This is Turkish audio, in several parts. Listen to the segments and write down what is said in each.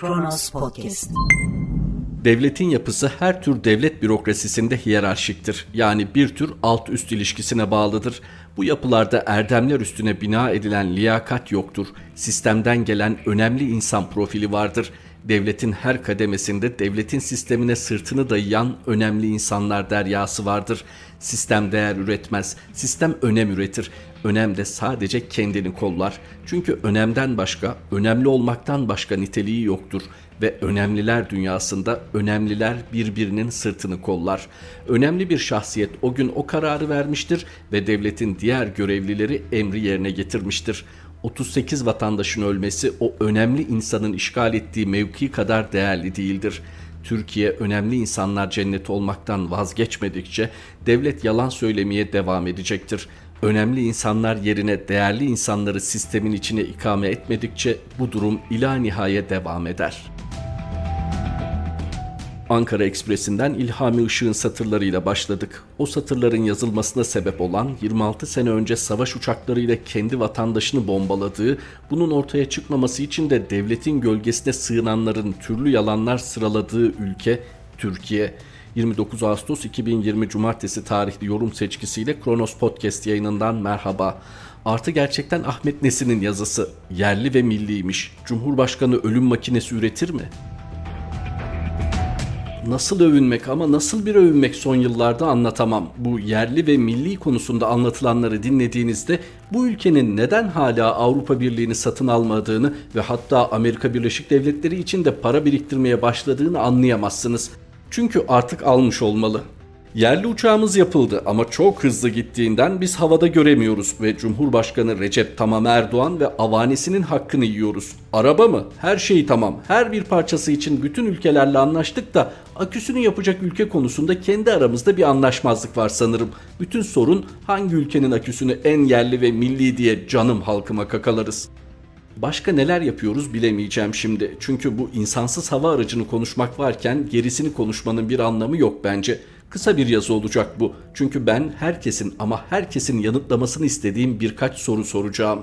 Kronos Podcast. Devletin yapısı her tür devlet bürokrasisinde hiyerarşiktir. Yani bir tür alt üst ilişkisine bağlıdır. Bu yapılarda erdemler üstüne bina edilen liyakat yoktur. Sistemden gelen önemli insan profili vardır. Devletin her kademesinde devletin sistemine sırtını dayayan önemli insanlar deryası vardır. Sistem değer üretmez, sistem önem üretir. Önem de sadece kendini kollar. Çünkü önemden başka, önemli olmaktan başka niteliği yoktur ve önemliler dünyasında önemliler birbirinin sırtını kollar. Önemli bir şahsiyet o gün o kararı vermiştir ve devletin diğer görevlileri emri yerine getirmiştir. 38 vatandaşın ölmesi o önemli insanın işgal ettiği mevki kadar değerli değildir. Türkiye önemli insanlar cenneti olmaktan vazgeçmedikçe devlet yalan söylemeye devam edecektir. Önemli insanlar yerine değerli insanları sistemin içine ikame etmedikçe bu durum ila nihaya devam eder.'' Ankara Ekspresi'nden İlhami Işık'ın satırlarıyla başladık. O satırların yazılmasına sebep olan 26 sene önce savaş uçaklarıyla kendi vatandaşını bombaladığı, bunun ortaya çıkmaması için de devletin gölgesine sığınanların türlü yalanlar sıraladığı ülke Türkiye. 29 Ağustos 2020 Cumartesi tarihli yorum seçkisiyle Kronos Podcast yayınından merhaba. Artı gerçekten Ahmet Nesin'in yazısı. Yerli ve milliymiş. Cumhurbaşkanı ölüm makinesi üretir mi? Nasıl övünmek ama nasıl bir övünmek son yıllarda anlatamam. Bu yerli ve milli konusunda anlatılanları dinlediğinizde bu ülkenin neden hala Avrupa Birliği'ni satın almadığını ve hatta Amerika Birleşik Devletleri için de para biriktirmeye başladığını anlayamazsınız. Çünkü artık almış olmalı. Yerli uçağımız yapıldı ama çok hızlı gittiğinden biz havada göremiyoruz ve Cumhurbaşkanı Recep Tamam Erdoğan ve avanesinin hakkını yiyoruz. Araba mı? Her şeyi tamam. Her bir parçası için bütün ülkelerle anlaştık da aküsünü yapacak ülke konusunda kendi aramızda bir anlaşmazlık var sanırım. Bütün sorun hangi ülkenin aküsünü en yerli ve milli diye canım halkıma kakalarız. Başka neler yapıyoruz bilemeyeceğim şimdi. Çünkü bu insansız hava aracını konuşmak varken gerisini konuşmanın bir anlamı yok bence. Kısa bir yazı olacak bu. Çünkü ben herkesin ama herkesin yanıtlamasını istediğim birkaç soru soracağım.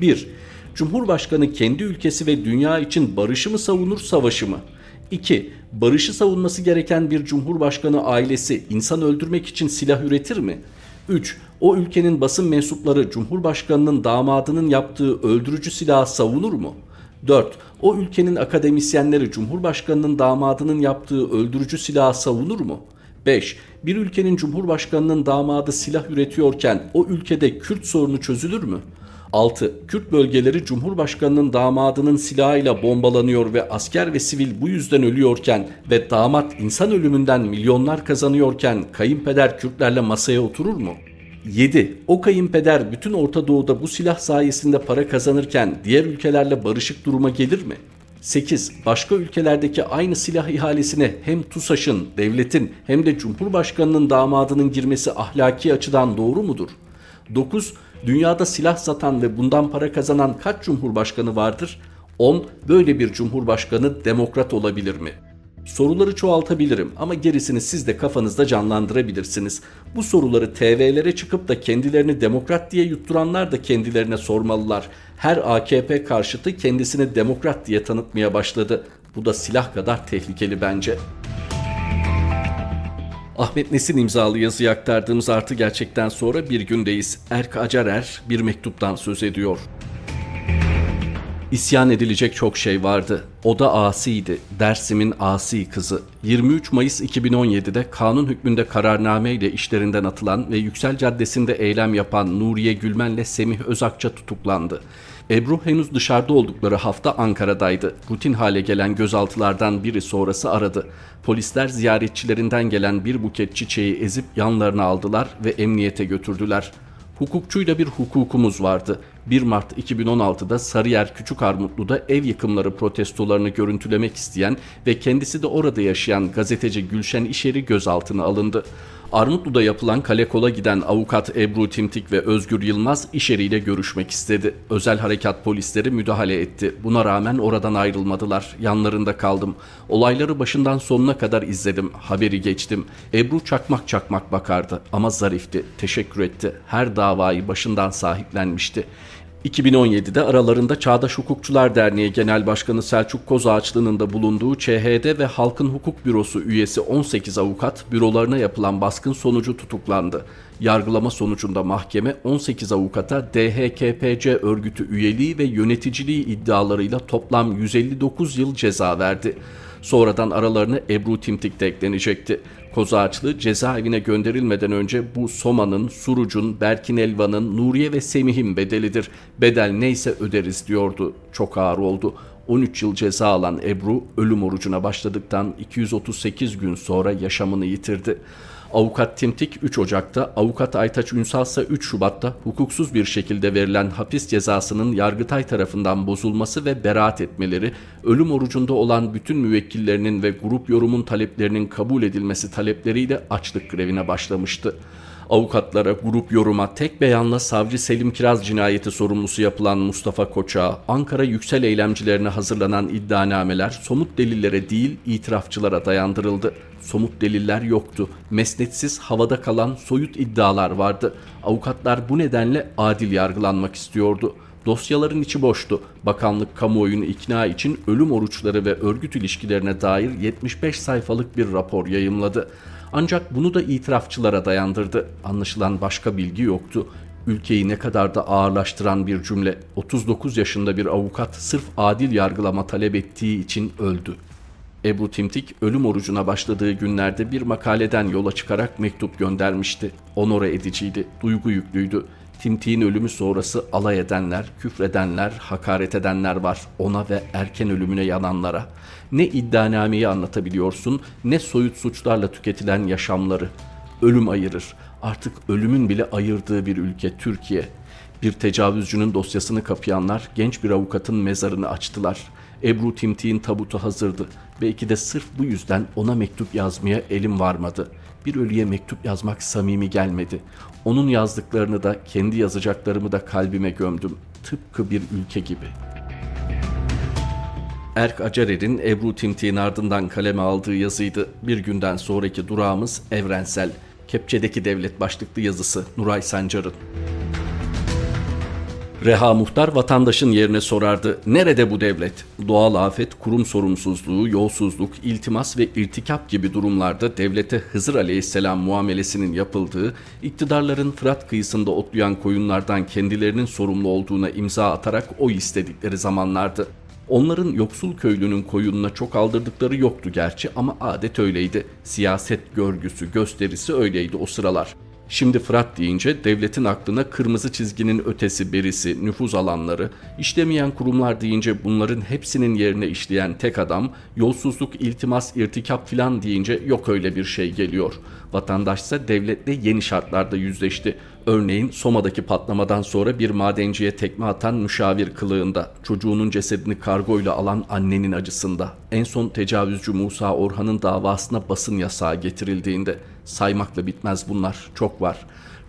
1. Cumhurbaşkanı kendi ülkesi ve dünya için barışı mı savunur, savaşı mı? 2. Barışı savunması gereken bir cumhurbaşkanı ailesi insan öldürmek için silah üretir mi? 3. O ülkenin basın mensupları Cumhurbaşkanının damadının yaptığı öldürücü silahı savunur mu? 4. O ülkenin akademisyenleri Cumhurbaşkanının damadının yaptığı öldürücü silahı savunur mu? 5. Bir ülkenin cumhurbaşkanının damadı silah üretiyorken o ülkede Kürt sorunu çözülür mü? 6. Kürt bölgeleri Cumhurbaşkanının damadının silahıyla bombalanıyor ve asker ve sivil bu yüzden ölüyorken ve damat insan ölümünden milyonlar kazanıyorken kayınpeder Kürtlerle masaya oturur mu? 7. O kayınpeder bütün Orta Doğu'da bu silah sayesinde para kazanırken diğer ülkelerle barışık duruma gelir mi? 8. Başka ülkelerdeki aynı silah ihalesine hem TUSAŞ'ın, devletin hem de Cumhurbaşkanının damadının girmesi ahlaki açıdan doğru mudur? 9. Dünyada silah satan ve bundan para kazanan kaç cumhurbaşkanı vardır? 10. Böyle bir cumhurbaşkanı demokrat olabilir mi? Soruları çoğaltabilirim ama gerisini siz de kafanızda canlandırabilirsiniz. Bu soruları TV'lere çıkıp da kendilerini demokrat diye yutturanlar da kendilerine sormalılar. Her AKP karşıtı kendisini demokrat diye tanıtmaya başladı. Bu da silah kadar tehlikeli bence. Ahmet Nesin imzalı yazıyı aktardığımız artı gerçekten sonra bir gündeyiz. Erk Acarer bir mektuptan söz ediyor. İsyan edilecek çok şey vardı. O da asiydi. Dersim'in asi kızı. 23 Mayıs 2017'de kanun hükmünde kararname ile işlerinden atılan ve Yüksel Caddesi'nde eylem yapan Nuriye Gülmen'le Semih Özakça tutuklandı. Ebru henüz dışarıda oldukları hafta Ankara'daydı. Rutin hale gelen gözaltılardan biri sonrası aradı. Polisler ziyaretçilerinden gelen bir buket çiçeği ezip yanlarına aldılar ve emniyete götürdüler. Hukukçuyla bir hukukumuz vardı. 1 Mart 2016'da Sarıyer Küçük Armutlu'da ev yıkımları protestolarını görüntülemek isteyen ve kendisi de orada yaşayan gazeteci Gülşen İşeri gözaltına alındı. Armutlu'da yapılan kalekola giden avukat Ebru Timtik ve Özgür Yılmaz işeriyle görüşmek istedi. Özel harekat polisleri müdahale etti. Buna rağmen oradan ayrılmadılar. Yanlarında kaldım. Olayları başından sonuna kadar izledim. Haberi geçtim. Ebru çakmak çakmak bakardı ama zarifti. Teşekkür etti. Her davayı başından sahiplenmişti. 2017'de aralarında Çağdaş Hukukçular Derneği Genel Başkanı Selçuk Kozağaçlı'nın da bulunduğu ÇHD ve Halkın Hukuk Bürosu üyesi 18 avukat bürolarına yapılan baskın sonucu tutuklandı. Yargılama sonucunda mahkeme 18 avukata DHKPC örgütü üyeliği ve yöneticiliği iddialarıyla toplam 159 yıl ceza verdi. Sonradan aralarına Ebru Timtik de eklenecekti. Kozağaçlı cezaevine gönderilmeden önce bu Soma'nın, Suruc'un, Berkin Elvan'ın, Nuriye ve Semih'in bedelidir. Bedel neyse öderiz diyordu. Çok ağır oldu. 13 yıl ceza alan Ebru ölüm orucuna başladıktan 238 gün sonra yaşamını yitirdi. Avukat Timtik 3 Ocak'ta, avukat Aytaç Ünsal ise 3 Şubat'ta hukuksuz bir şekilde verilen hapis cezasının Yargıtay tarafından bozulması ve beraat etmeleri, ölüm orucunda olan bütün müvekkillerinin ve grup yorumun taleplerinin kabul edilmesi talepleriyle açlık grevine başlamıştı avukatlara, grup yoruma tek beyanla savcı Selim Kiraz cinayeti sorumlusu yapılan Mustafa Koç'a, Ankara yüksel eylemcilerine hazırlanan iddianameler somut delillere değil itirafçılara dayandırıldı. Somut deliller yoktu. Mesnetsiz havada kalan soyut iddialar vardı. Avukatlar bu nedenle adil yargılanmak istiyordu. Dosyaların içi boştu. Bakanlık kamuoyunu ikna için ölüm oruçları ve örgüt ilişkilerine dair 75 sayfalık bir rapor yayımladı. Ancak bunu da itirafçılara dayandırdı. Anlaşılan başka bilgi yoktu. Ülkeyi ne kadar da ağırlaştıran bir cümle. 39 yaşında bir avukat sırf adil yargılama talep ettiği için öldü. Ebru Timtik ölüm orucuna başladığı günlerde bir makaleden yola çıkarak mektup göndermişti. Onore ediciydi, duygu yüklüydü. Timtik'in ölümü sonrası alay edenler, küfredenler, hakaret edenler var ona ve erken ölümüne yananlara. Ne iddianameyi anlatabiliyorsun ne soyut suçlarla tüketilen yaşamları. Ölüm ayırır. Artık ölümün bile ayırdığı bir ülke Türkiye. Bir tecavüzcünün dosyasını kapayanlar genç bir avukatın mezarını açtılar. Ebru Timtik'in tabutu hazırdı. Belki de sırf bu yüzden ona mektup yazmaya elim varmadı. Bir ölüye mektup yazmak samimi gelmedi. Onun yazdıklarını da kendi yazacaklarımı da kalbime gömdüm. Tıpkı bir ülke gibi. Erk Acarer'in Ebru Timtik'in ardından kaleme aldığı yazıydı. Bir günden sonraki durağımız evrensel. Kepçedeki devlet başlıklı yazısı Nuray Sancar'ın. Reha Muhtar vatandaşın yerine sorardı. Nerede bu devlet? Doğal afet, kurum sorumsuzluğu, yolsuzluk, iltimas ve irtikap gibi durumlarda devlete Hızır Aleyhisselam muamelesinin yapıldığı, iktidarların Fırat kıyısında otlayan koyunlardan kendilerinin sorumlu olduğuna imza atarak o istedikleri zamanlardı. Onların yoksul köylünün koyununa çok aldırdıkları yoktu gerçi ama adet öyleydi. Siyaset görgüsü, gösterisi öyleydi o sıralar. Şimdi Fırat deyince devletin aklına kırmızı çizginin ötesi berisi, nüfuz alanları, işlemeyen kurumlar deyince bunların hepsinin yerine işleyen tek adam, yolsuzluk, iltimas, irtikap filan deyince yok öyle bir şey geliyor. Vatandaşsa devletle yeni şartlarda yüzleşti. Örneğin Soma'daki patlamadan sonra bir madenciye tekme atan müşavir kılığında, çocuğunun cesedini kargoyla alan annenin acısında, en son tecavüzcü Musa Orhan'ın davasına basın yasağı getirildiğinde saymakla bitmez bunlar, çok var.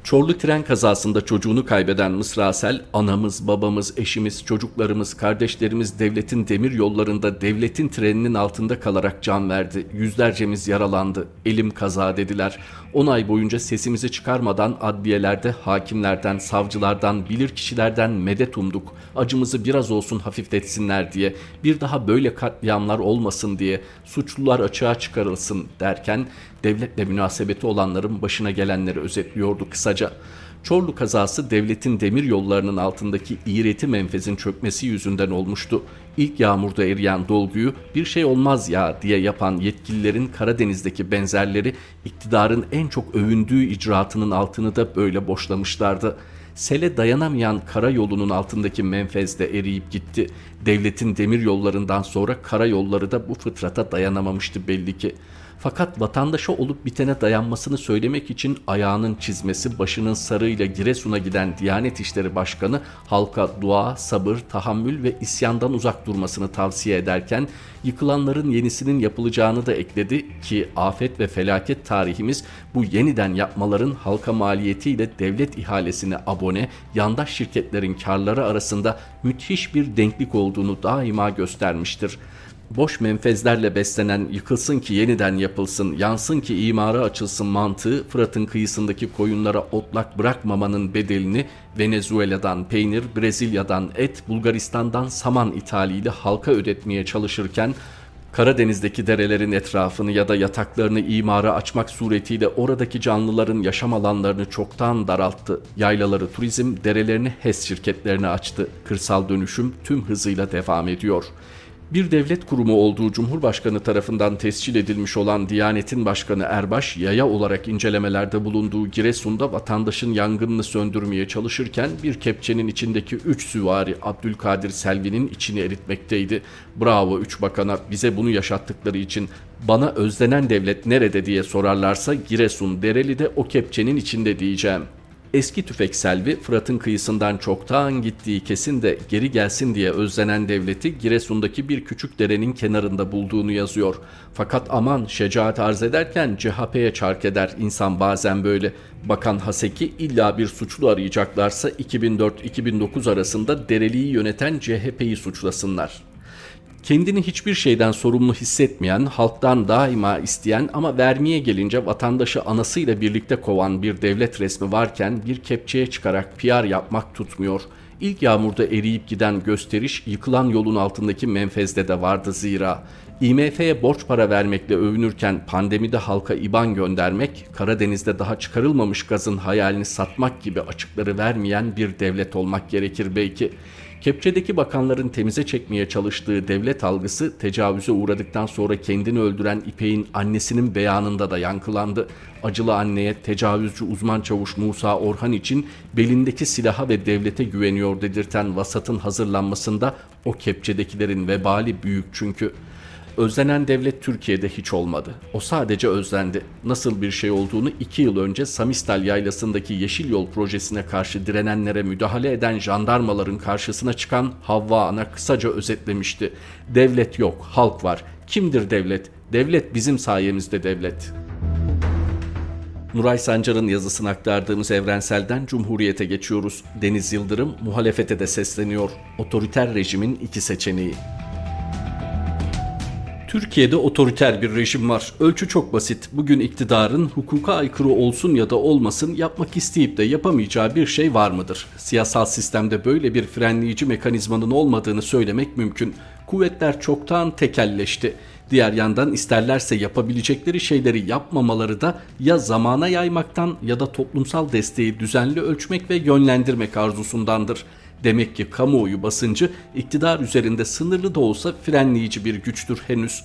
Çorlu tren kazasında çocuğunu kaybeden Mısrasel, anamız, babamız, eşimiz, çocuklarımız, kardeşlerimiz devletin demir yollarında devletin treninin altında kalarak can verdi. Yüzlercemiz yaralandı. Elim kaza dediler. 10 ay boyunca sesimizi çıkarmadan adliyelerde hakimlerden, savcılardan, bilir kişilerden medet umduk. Acımızı biraz olsun hafifletsinler diye, bir daha böyle katliamlar olmasın diye, suçlular açığa çıkarılsın derken devletle münasebeti olanların başına gelenleri özetliyordu kısaca. Çorlu kazası devletin demir yollarının altındaki iğreti menfezin çökmesi yüzünden olmuştu. İlk yağmurda eriyen dolguyu bir şey olmaz ya diye yapan yetkililerin Karadeniz'deki benzerleri iktidarın en çok övündüğü icraatının altını da böyle boşlamışlardı. Sele dayanamayan karayolunun altındaki menfez de eriyip gitti. Devletin demir yollarından sonra karayolları da bu fıtrata dayanamamıştı belli ki. Fakat vatandaşa olup bitene dayanmasını söylemek için ayağının çizmesi başının sarığıyla Giresun'a giden Diyanet İşleri Başkanı halka dua, sabır, tahammül ve isyandan uzak durmasını tavsiye ederken yıkılanların yenisinin yapılacağını da ekledi ki afet ve felaket tarihimiz bu yeniden yapmaların halka maliyetiyle devlet ihalesine abone, yandaş şirketlerin karları arasında müthiş bir denklik olduğunu daima göstermiştir. boş menfezlerle beslenen yıkılsın ki yeniden yapılsın, yansın ki imara açılsın mantığı Fırat'ın kıyısındaki koyunlara otlak bırakmamanın bedelini Venezuela'dan peynir, Brezilya'dan et, Bulgaristan'dan saman ithaliyle halka ödetmeye çalışırken Karadeniz'deki derelerin etrafını ya da yataklarını imara açmak suretiyle oradaki canlıların yaşam alanlarını çoktan daralttı. Yaylaları turizm, derelerini HES şirketlerine açtı. Kırsal dönüşüm tüm hızıyla devam ediyor.'' Bir devlet kurumu olduğu Cumhurbaşkanı tarafından tescil edilmiş olan Diyanet'in Başkanı Erbaş, yaya olarak incelemelerde bulunduğu Giresun'da vatandaşın yangınını söndürmeye çalışırken bir kepçenin içindeki 3 süvari Abdülkadir Selvi'nin içini eritmekteydi. Bravo 3 bakana bize bunu yaşattıkları için bana özlenen devlet nerede diye sorarlarsa Giresun Dereli'de o kepçenin içinde diyeceğim.'' Eski tüfek Selvi Fırat'ın kıyısından çoktan gittiği kesin de geri gelsin diye özlenen devleti Giresun'daki bir küçük derenin kenarında bulduğunu yazıyor. Fakat aman şecaat arz ederken CHP'ye çark eder insan bazen böyle. Bakan Haseki illa bir suçlu arayacaklarsa 2004-2009 arasında Dereli'yi yöneten CHP'yi suçlasınlar. Kendini hiçbir şeyden sorumlu hissetmeyen, halktan daima isteyen ama vermeye gelince vatandaşı anasıyla birlikte kovan bir devlet resmi varken bir kepçeye çıkarak PR yapmak tutmuyor. İlk yağmurda eriyip giden gösteriş yıkılan yolun altındaki menfezde de vardı zira. IMF'ye borç para vermekle övünürken pandemide halka IBAN göndermek, Karadeniz'de daha çıkarılmamış gazın hayalini satmak gibi açıkları vermeyen bir devlet olmak gerekir belki. Kepçedeki bakanların temize çekmeye çalıştığı devlet algısı tecavüze uğradıktan sonra kendini öldüren İpek'in annesinin beyanında da yankılandı. Acılı anneye tecavüzcü uzman çavuş Musa Orhan için belindeki silaha ve devlete güveniyor dedirten vasatın hazırlanmasında o kepçedekilerin vebali büyük çünkü. Özlenen devlet Türkiye'de hiç olmadı. O sadece özlendi. Nasıl bir şey olduğunu iki yıl önce Samistal yaylasındaki Yeşil Yol projesine karşı direnenlere müdahale eden jandarmaların karşısına çıkan Havva Ana kısaca özetlemişti. Devlet yok, halk var. Kimdir devlet? Devlet bizim sayemizde devlet. Nuray Sancar'ın yazısını aktardığımız evrenselden Cumhuriyete geçiyoruz. Deniz Yıldırım muhalefete de sesleniyor. Otoriter rejimin iki seçeneği. Türkiye'de otoriter bir rejim var. Ölçü çok basit. Bugün iktidarın hukuka aykırı olsun ya da olmasın yapmak isteyip de yapamayacağı bir şey var mıdır? Siyasal sistemde böyle bir frenleyici mekanizmanın olmadığını söylemek mümkün. Kuvvetler çoktan tekelleşti. Diğer yandan isterlerse yapabilecekleri şeyleri yapmamaları da ya zamana yaymaktan ya da toplumsal desteği düzenli ölçmek ve yönlendirmek arzusundandır. Demek ki kamuoyu basıncı iktidar üzerinde sınırlı da olsa frenleyici bir güçtür henüz.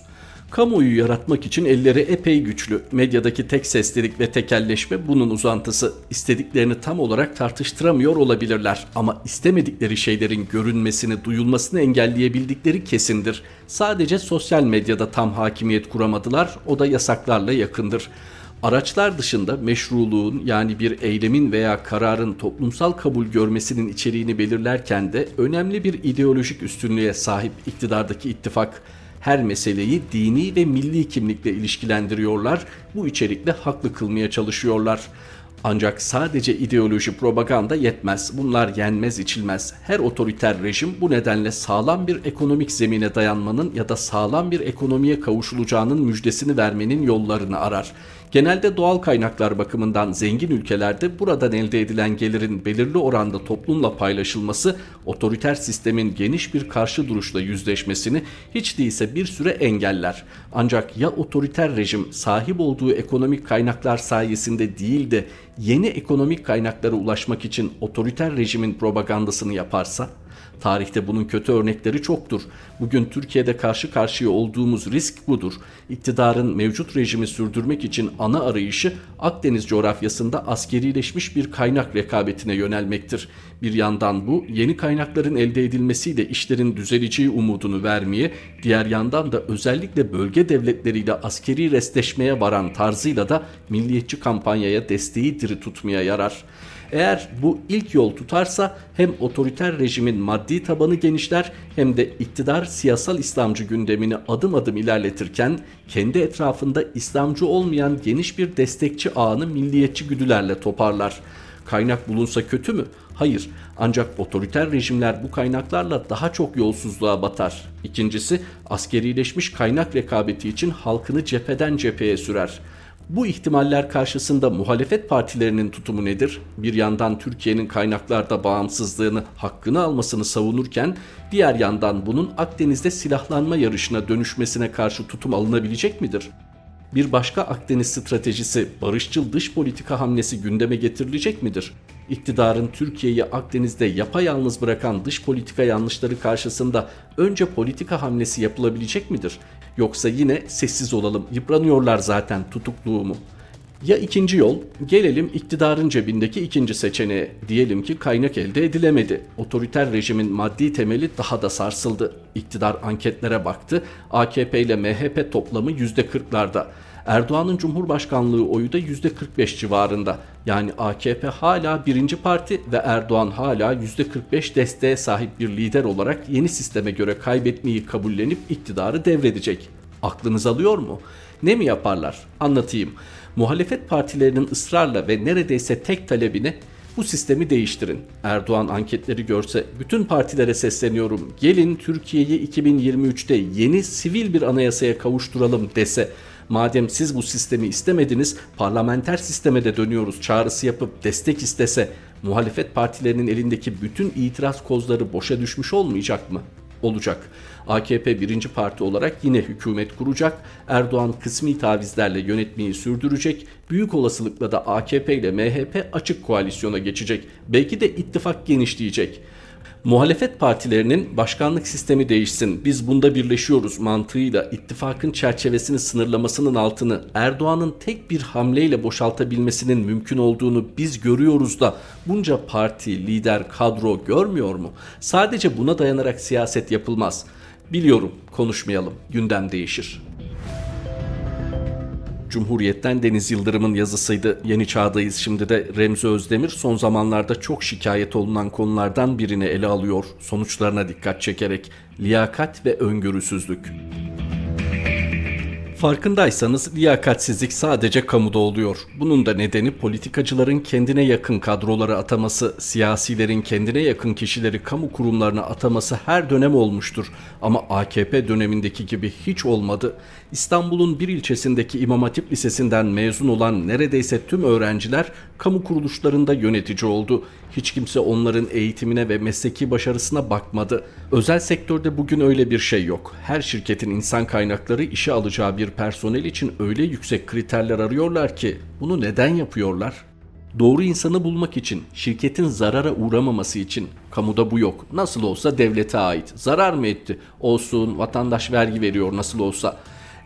Kamuoyu yaratmak için elleri epey güçlü. Medyadaki tek seslilik ve tekelleşme bunun uzantısı. İstediklerini tam olarak tartıştıramıyor olabilirler ama istemedikleri şeylerin görünmesini, duyulmasını engelleyebildikleri kesindir. Sadece sosyal medyada tam hakimiyet kuramadılar, o da yasaklarla yakındır. Araçlar dışında meşruluğun yani bir eylemin veya kararın toplumsal kabul görmesinin içeriğini belirlerken de önemli bir ideolojik üstünlüğe sahip iktidardaki ittifak her meseleyi dini ve milli kimlikle ilişkilendiriyorlar. Bu içerikle haklı kılmaya çalışıyorlar. Ancak sadece ideoloji propaganda yetmez. Bunlar yenmez içilmez. Her otoriter rejim bu nedenle sağlam bir ekonomik zemine dayanmanın ya da sağlam bir ekonomiye kavuşulacağının müjdesini vermenin yollarını arar. Genelde doğal kaynaklar bakımından zengin ülkelerde buradan elde edilen gelirin belirli oranda toplumla paylaşılması otoriter sistemin geniş bir karşı duruşla yüzleşmesini hiç değilse bir süre engeller. Ancak ya otoriter rejim sahip olduğu ekonomik kaynaklar sayesinde değil de yeni ekonomik kaynaklara ulaşmak için otoriter rejimin propagandasını yaparsa? Tarihte bunun kötü örnekleri çoktur. Bugün Türkiye'de karşı karşıya olduğumuz risk budur. İktidarın mevcut rejimi sürdürmek için ana arayışı Akdeniz coğrafyasında askerileşmiş bir kaynak rekabetine yönelmektir. Bir yandan bu yeni kaynakların elde edilmesiyle işlerin düzeleceği umudunu vermeye, diğer yandan da özellikle bölge devletleriyle askeri restleşmeye varan tarzıyla da milliyetçi kampanyaya desteği diri tutmaya yarar. Eğer bu ilk yol tutarsa hem otoriter rejimin maddi tabanı genişler hem de iktidar siyasal İslamcı gündemini adım adım ilerletirken kendi etrafında İslamcı olmayan geniş bir destekçi ağını milliyetçi güdülerle toparlar. Kaynak bulunsa kötü mü? Hayır. Ancak otoriter rejimler bu kaynaklarla daha çok yolsuzluğa batar. İkincisi, askerileşmiş kaynak rekabeti için halkını cepheden cepheye sürer. Bu ihtimaller karşısında muhalefet partilerinin tutumu nedir? Bir yandan Türkiye'nin kaynaklarda bağımsızlığını, hakkını almasını savunurken diğer yandan bunun Akdeniz'de silahlanma yarışına dönüşmesine karşı tutum alınabilecek midir? Bir başka Akdeniz stratejisi, barışçıl dış politika hamlesi gündeme getirilecek midir? İktidarın Türkiye'yi Akdeniz'de yapayalnız bırakan dış politika yanlışları karşısında önce politika hamlesi yapılabilecek midir? Yoksa yine sessiz olalım, yıpranıyorlar zaten tutukluğu mu? Ya ikinci yol, gelelim iktidarın cebindeki ikinci seçeneğe. Diyelim ki kaynak elde edilemedi. Otoriter rejimin maddi temeli daha da sarsıldı. İktidar anketlere baktı. AKP ile MHP toplamı %40'larda. Erdoğan'ın Cumhurbaşkanlığı oyu da %45 civarında. Yani AKP hala birinci parti ve Erdoğan hala %45 desteğe sahip bir lider olarak yeni sisteme göre kaybetmeyi kabullenip iktidarı devredecek. Aklınız alıyor mu? Ne mi yaparlar? Anlatayım. Muhalefet partilerinin ısrarla ve neredeyse tek talebine bu sistemi değiştirin. Erdoğan anketleri görse bütün partilere sesleniyorum. Gelin Türkiye'yi 2023'te yeni sivil bir anayasaya kavuşturalım dese madem siz bu sistemi istemediniz parlamenter sisteme de dönüyoruz çağrısı yapıp destek istese muhalefet partilerinin elindeki bütün itiraz kozları boşa düşmüş olmayacak mı? Olacak. AKP birinci parti olarak yine hükümet kuracak. Erdoğan kısmi tavizlerle yönetmeyi sürdürecek. Büyük olasılıkla da AKP ile MHP açık koalisyona geçecek. Belki de ittifak genişleyecek. Muhalefet partilerinin başkanlık sistemi değişsin, biz bunda birleşiyoruz mantığıyla ittifakın çerçevesini sınırlamasının altını Erdoğan'ın tek bir hamleyle boşaltabilmesinin mümkün olduğunu biz görüyoruz da bunca parti, lider, kadro görmüyor mu? Sadece buna dayanarak siyaset yapılmaz. Biliyorum, konuşmayalım, gündem değişir. Cumhuriyet'ten Deniz Yıldırım'ın yazısıydı. Yeni çağdayız şimdi de Remzi Özdemir son zamanlarda çok şikayet olunan konulardan birini ele alıyor. Sonuçlarına dikkat çekerek liyakat ve öngörüsüzlük. Farkındaysanız liyakatsizlik sadece kamuda oluyor. Bunun da nedeni politikacıların kendine yakın kadroları ataması, siyasilerin kendine yakın kişileri kamu kurumlarına ataması her dönem olmuştur. Ama AKP dönemindeki gibi hiç olmadı. İstanbul'un bir ilçesindeki İmam Hatip Lisesi'nden mezun olan neredeyse tüm öğrenciler kamu kuruluşlarında yönetici oldu. Hiç kimse onların eğitimine ve mesleki başarısına bakmadı. Özel sektörde bugün öyle bir şey yok. Her şirketin insan kaynakları işe alacağı bir personel için öyle yüksek kriterler arıyorlar ki bunu neden yapıyorlar? Doğru insanı bulmak için, şirketin zarara uğramaması için kamuda bu yok. Nasıl olsa devlete ait. Zarar mı etti? Olsun, vatandaş vergi veriyor nasıl olsa.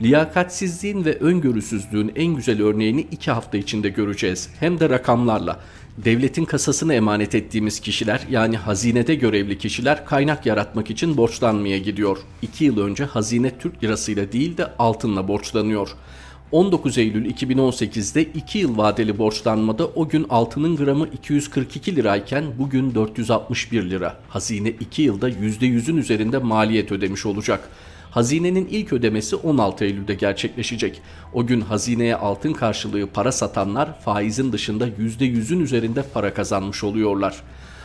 Liyakatsizliğin ve öngörüsüzlüğün en güzel örneğini iki hafta içinde göreceğiz. Hem de rakamlarla. Devletin kasasını emanet ettiğimiz kişiler yani hazinede görevli kişiler kaynak yaratmak için borçlanmaya gidiyor. 2 yıl önce hazine Türk lirasıyla değil de altınla borçlanıyor. 19 Eylül 2018'de 2 yıl vadeli borçlanmada o gün altının gramı 242 lirayken bugün 461 lira. Hazine 2 yılda %100'ün üzerinde maliyet ödemiş olacak. Hazinenin ilk ödemesi 16 Eylül'de gerçekleşecek. O gün hazineye altın karşılığı para satanlar faizin dışında %100'ün üzerinde para kazanmış oluyorlar.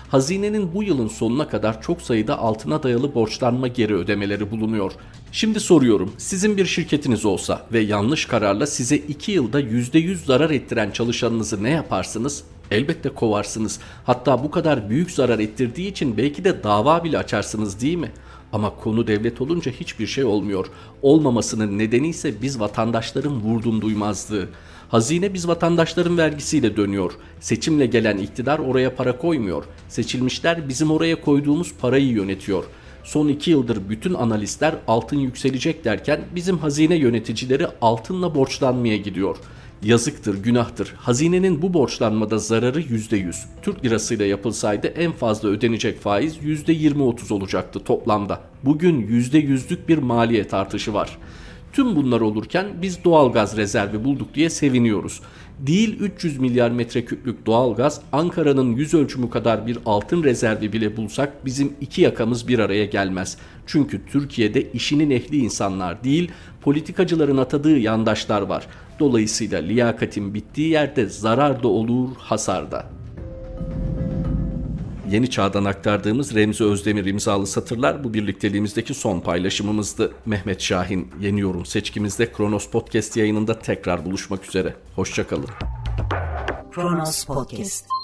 Hazinenin bu yılın sonuna kadar çok sayıda altına dayalı borçlanma geri ödemeleri bulunuyor. Şimdi soruyorum, sizin bir şirketiniz olsa ve yanlış kararla size 2 yılda %100 zarar ettiren çalışanınızı ne yaparsınız? Elbette kovarsınız. Hatta bu kadar büyük zarar ettirdiği için belki de dava bile açarsınız değil mi? Ama konu devlet olunca hiçbir şey olmuyor. Olmamasının nedeni ise biz vatandaşların vurdum duymazlığı. Hazine biz vatandaşların vergisiyle dönüyor. Seçimle gelen iktidar oraya para koymuyor. Seçilmişler bizim oraya koyduğumuz parayı yönetiyor. Son iki yıldır bütün analistler altın yükselecek derken bizim hazine yöneticileri altınla borçlanmaya gidiyor.'' Yazıktır, günahtır. Hazinenin bu borçlanmada zararı %100. Türk lirasıyla yapılsaydı en fazla ödenecek faiz %20-30 olacaktı toplamda. Bugün %100'lük bir maliyet artışı var. Tüm bunlar olurken biz doğal gaz rezervi bulduk diye seviniyoruz. Değil 300 milyar metreküplük doğal gaz Ankara'nın yüz ölçümü kadar bir altın rezervi bile bulsak bizim iki yakamız bir araya gelmez. Çünkü Türkiye'de işinin ehli insanlar değil politikacıların atadığı yandaşlar var. Dolayısıyla liyakatin bittiği yerde zarar da olur hasar da. Yeni Çağ'dan aktardığımız Remzi Özdemir imzalı satırlar bu birlikteliğimizdeki son paylaşımımızdı. Mehmet Şahin Yeni Yorum seçkimizde Kronos Podcast yayınında tekrar buluşmak üzere. Hoşçakalın. Kronos Podcast